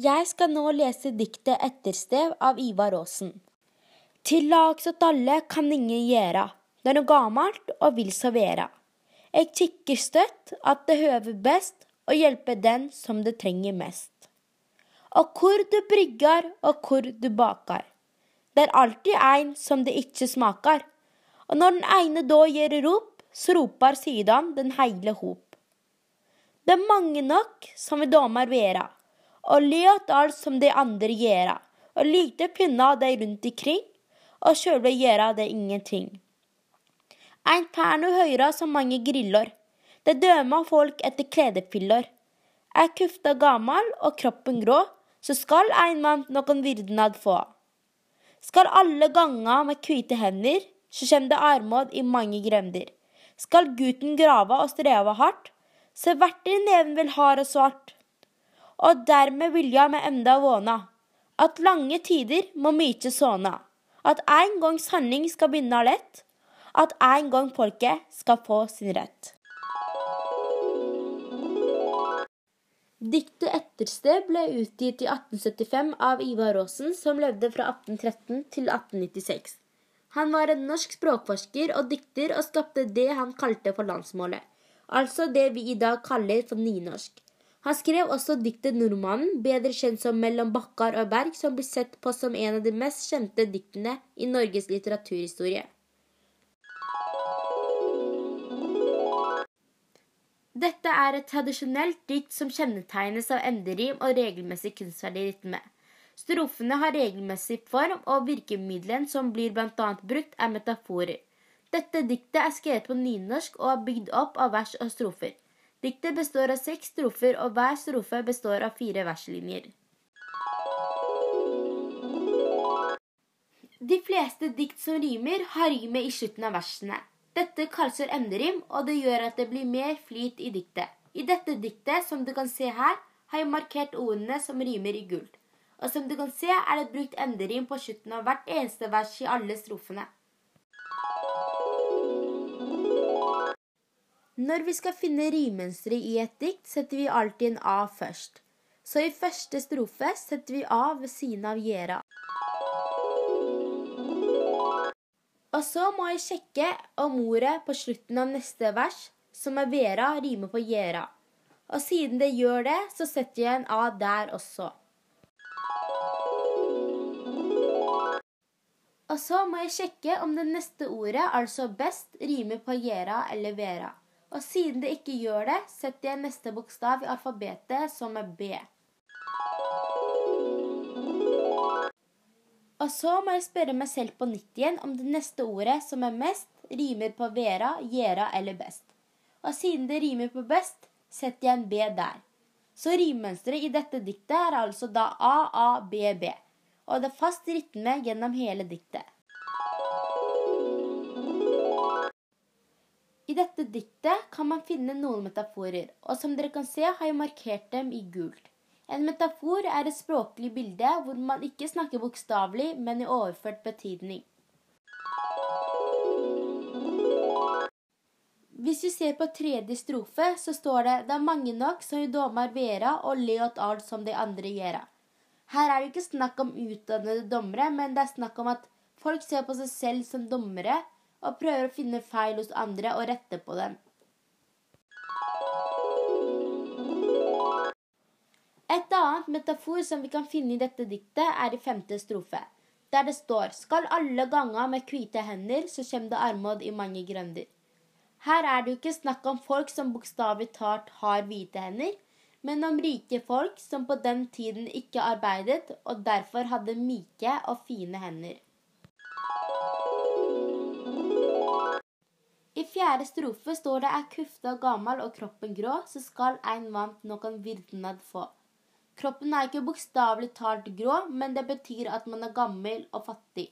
Jeg skal nå lese diktet 'Etterstev' av Ivar Aasen. Til lags åt alle kan ingen gjera, det er noe gammalt og vil så vera. Eg tykker støtt at det høver best å hjelpe den som det trenger mest. Og hvor du bryggar og hvor du bakar, det er alltid ein som det ikkje smakar. Og når den ene da gjer rop, så ropar sydan den heile hop. Det er mange nok som vil domar vera og le alt som de andre gjera, og lite pynna dei rundt ikring, og sjølve gjera det ingenting. Ein får no høyra så mange griller, det dømer folk etter kledepiller. Er kufta gamal og kroppen grå, så skal ein mann nokon virdnad få. Skal alle ganga med kvite hender, så kjem det armod i mange grender. Skal gutten grava og streva hardt, så verter neven vel hard og svart og dermed vilja med enda våna, at lange tider må mykje såna, at en gang sanning skal begynne lett, at en gang folket skal få sin rett. Diktet 'Ettersted' ble utgitt i 1875 av Ivar Aasen, som levde fra 1813 til 1896. Han var en norsk språkforsker og dikter og skapte det han kalte for landsmålet, altså det vi i dag kaller for nynorsk. Han skrev også diktet 'Nordmannen', bedre kjent som 'Mellom bakkar og berg', som blir sett på som en av de mest kjente diktene i Norges litteraturhistorie. Dette er et tradisjonelt dikt som kjennetegnes av enderim og regelmessig kunstferdig rytme. Strofene har regelmessig form, og virkemidlene som blir bl.a. brukt, er metaforer. Dette diktet er skrevet på nynorsk og er bygd opp av vers og strofer. Diktet består av seks strofer, og hver strofe består av fire verslinjer. De fleste dikt som rimer, har rimet i slutten av versene. Dette kalles for enderim, og det gjør at det blir mer flyt i diktet. I dette diktet, som du kan se her, har jeg markert ordene som rimer i gull. Og som du kan se, er det brukt enderim på slutten av hvert eneste vers i alle strofene. Når vi skal finne rimønsteret i et dikt, setter vi alltid en A først. Så i første strofe setter vi A ved siden av gjera. Og så må jeg sjekke om ordet på slutten av neste vers, som er vera, rimer på gjera. Og siden det gjør det, så setter jeg en A der også. Og så må jeg sjekke om det neste ordet, altså best, rimer på gjera eller vera. Og siden det ikke gjør det, setter jeg neste bokstav i alfabetet, som er B. Og så må jeg spørre meg selv på nytt igjen om det neste ordet, som er mest, rimer på vera, gjera eller best. Og siden det rimer på best, setter jeg en B der. Så rimmønsteret i dette diktet er altså da A, A, B, B. Og det er fast rytme gjennom hele diktet. I dette diktet kan man finne noen metaforer, og som dere kan se har jeg markert dem i gult. En metafor er et språklig bilde hvor man ikke snakker bokstavelig, men i overført betydning. Hvis vi ser på tredje strofe, så står det det er mange nok som dommer vera og le åt som de andre gjera. Her er det ikke snakk om utdannede dommere, men det er snakk om at folk ser på seg selv som dommere, og prøver å finne feil hos andre og rette på dem. Et annet metafor som vi kan finne i dette diktet, er i femte strofe, der det står Skal alle ganga med hvite hender, så kjem det armod i mange grønder. Her er det jo ikke snakk om folk som bokstavelig talt har hvite hender, men om rike folk som på den tiden ikke arbeidet og derfor hadde myke og fine hender. I fjerde strofe står det er kufta gammel og kroppen grå, så skal ein vant noen virdnad få. Kroppen er ikke bokstavelig talt grå, men det betyr at man er gammel og fattig.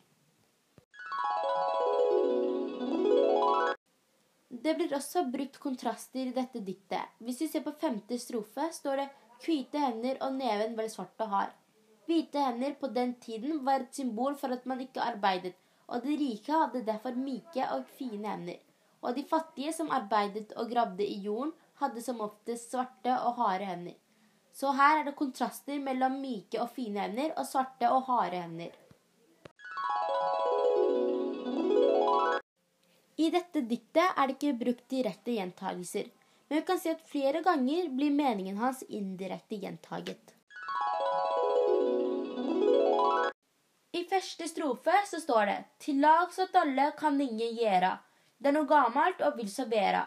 Det blir også brukt kontraster i dette diktet. Hvis vi ser på femte strofe, står det hvite hender og neven vel svart og hard. Hvite hender på den tiden var et symbol for at man ikke arbeidet, og de rike hadde derfor myke og fine hender og de fattige som arbeidet og gravde i jorden, hadde som oftest svarte og harde hender. Så her er det kontraster mellom myke og fine hender og svarte og harde hender. I dette diktet er det ikke brukt direkte gjentagelser, men vi kan si at flere ganger blir meningen hans indirekte gjentaget. I første strofe så står det Til lags at alle kan ingen gjera. Det er noe gammelt og vil så Jeg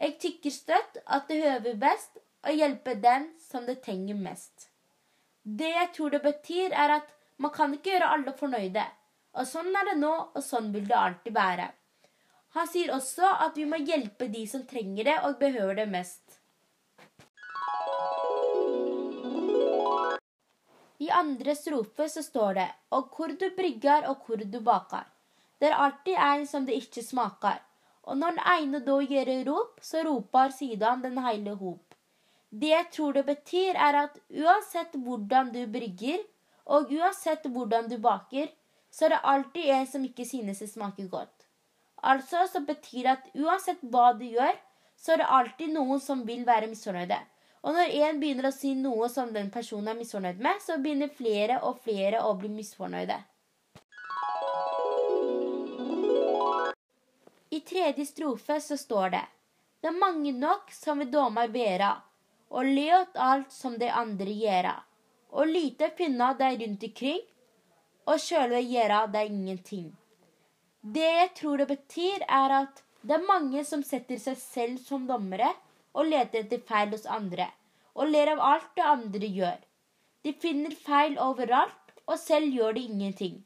Eg tykker støtt at det høver best å hjelpe den som det trenger mest. Det jeg tror det betyr, er at man kan ikke gjøre alle fornøyde. Og sånn er det nå, og sånn vil det alltid være. Han sier også at vi må hjelpe de som trenger det og behøver det mest. I andre strofe så står det Og hvor du brygger og hvor du baker. Det er alltid en som det ikke smaker. Og når den ene da gjør rop, så roper siden den hele hop. Det jeg tror det betyr, er at uansett hvordan du brygger, og uansett hvordan du baker, så er det alltid en som ikke synes det smaker godt. Altså så betyr det at uansett hva du gjør, så er det alltid noen som vil være misfornøyde. Og når en begynner å si noe som den personen er misfornøyd med, så begynner flere og flere å bli misfornøyde. I tredje strofe så står det Det er mange nok som vil domar vera, og le åt alt som de andre gjera, og lite finna deg rundt ikring, og sjølve gjera deg ingenting. Det jeg tror det betyr, er at det er mange som setter seg selv som dommere og leter etter feil hos andre, og ler av alt det andre gjør. De finner feil overalt, og selv gjør de ingenting.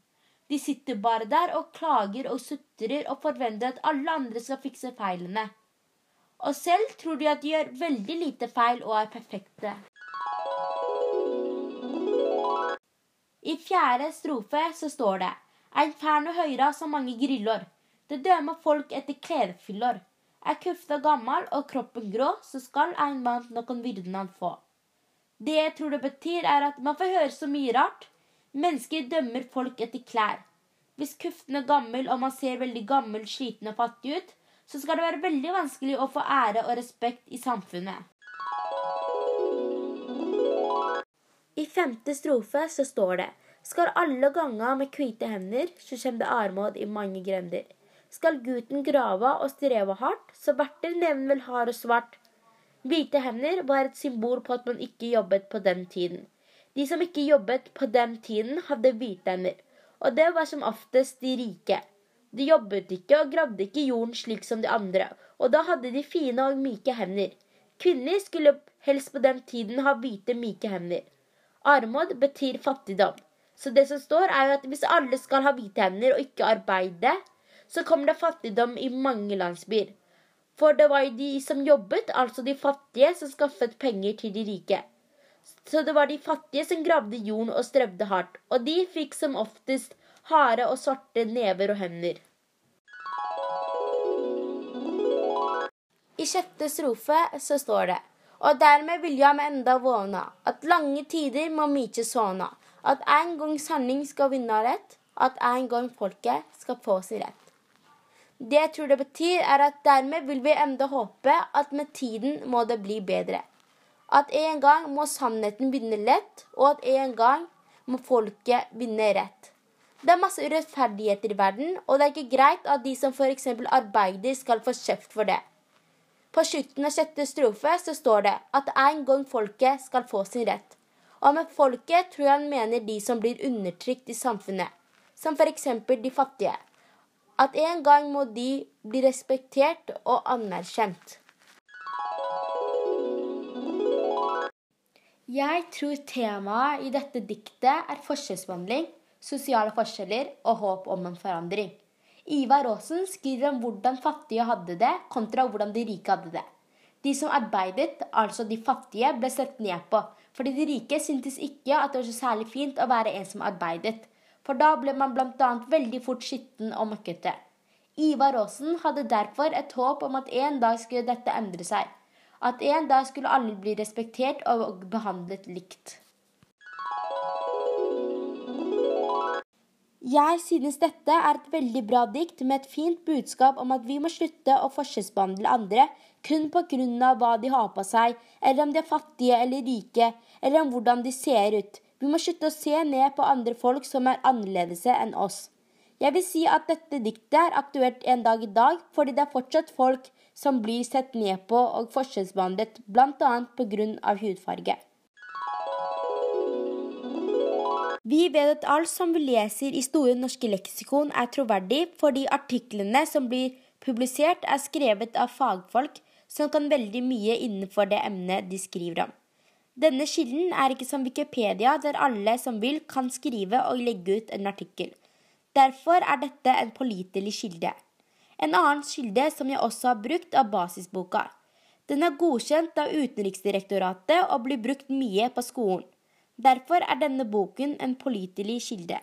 De sitter bare der og klager og sutrer og forventer at alle andre skal fikse feilene. Og selv tror de at de gjør veldig lite feil og er perfekte. I fjerde strofe så står det fær høyra så mange grillor. Det dømer folk etter klesfyllor. Er kufta gammal og kroppen grå, så skal ein mann noen vyrden han få. Det jeg tror det betyr, er at man får høre så mye rart. Mennesker dømmer folk etter klær. Hvis kuften er gammel og man ser veldig gammel, sliten og fattig ut, så skal det være veldig vanskelig å få ære og respekt i samfunnet. I femte strofe så står det skal alle ganga med hvite hender, så kjem det armod i mange grender. Skal gutten grava og streva hardt, så verter neven vel hard og svart. Hvite hender var et symbol på at man ikke jobbet på den tiden. De som ikke jobbet på den tiden, hadde hvite hender, og det var som oftest de rike. De jobbet ikke og gravde ikke jorden slik som de andre, og da hadde de fine og myke hender. Kvinner skulle helst på den tiden ha hvite, myke hender. Armod betyr fattigdom. Så det som står, er jo at hvis alle skal ha hvite hender og ikke arbeide, så kommer det fattigdom i mange landsbyer. For det var jo de som jobbet, altså de fattige, som skaffet penger til de rike. Så det var de fattige som gravde jorden og strevde hardt, og de fikk som oftest harde og svarte never og hender. I sjette strofe så står det Og dermed vil jeg med enda våna, at lange tider må mykje såna at en gang sanning skal vinne rett, at en gang folket skal få sin rett. Det jeg tror det betyr, er at dermed vil vi enda håpe at med tiden må det bli bedre. At en gang må sannheten vinne lett, og at en gang må folket vinne rett. Det er masse urettferdigheter i verden, og det er ikke greit at de som f.eks. arbeider, skal få kjeft for det. På slutten av sjette strofe så står det at en gang folket skal få sin rett. Og med folket tror jeg han mener de som blir undertrykt i samfunnet, som f.eks. de fattige. At en gang må de bli respektert og anerkjent. Jeg tror temaet i dette diktet er forskjellsbehandling, sosiale forskjeller og håp om en forandring. Ivar Aasen skriver om hvordan fattige hadde det, kontra hvordan de rike hadde det. De som arbeidet, altså de fattige, ble sett ned på, fordi de rike syntes ikke at det var så særlig fint å være en som arbeidet, for da ble man bl.a. veldig fort skitten og møkkete. Ivar Aasen hadde derfor et håp om at en dag skulle dette endre seg, at en dag skulle alle bli respektert og behandlet likt. Jeg synes dette er et veldig bra dikt med et fint budskap om at vi må slutte å forskjellsbehandle andre kun av hva de har på seg, eller om de er fattige eller rike, eller om hvordan de ser ut. Vi må slutte å se ned på andre folk som er annerledes enn oss. Jeg vil si at dette diktet er aktuelt en dag i dag, fordi det er fortsatt folk som blir sett ned på og forskjellsbehandlet, bl.a. pga. hudfarge. Vi vet at alt som vi leser i Store norske leksikon er troverdig, fordi artiklene som blir publisert, er skrevet av fagfolk som kan veldig mye innenfor det emnet de skriver om. Denne kilden er ikke som Wikipedia, der alle som vil, kan skrive og legge ut en artikkel. Derfor er dette en pålitelig kilde. En annen kilde som jeg også har brukt, er basisboka. Den er godkjent av Utenriksdirektoratet og blir brukt mye på skolen. Derfor er denne boken en pålitelig kilde.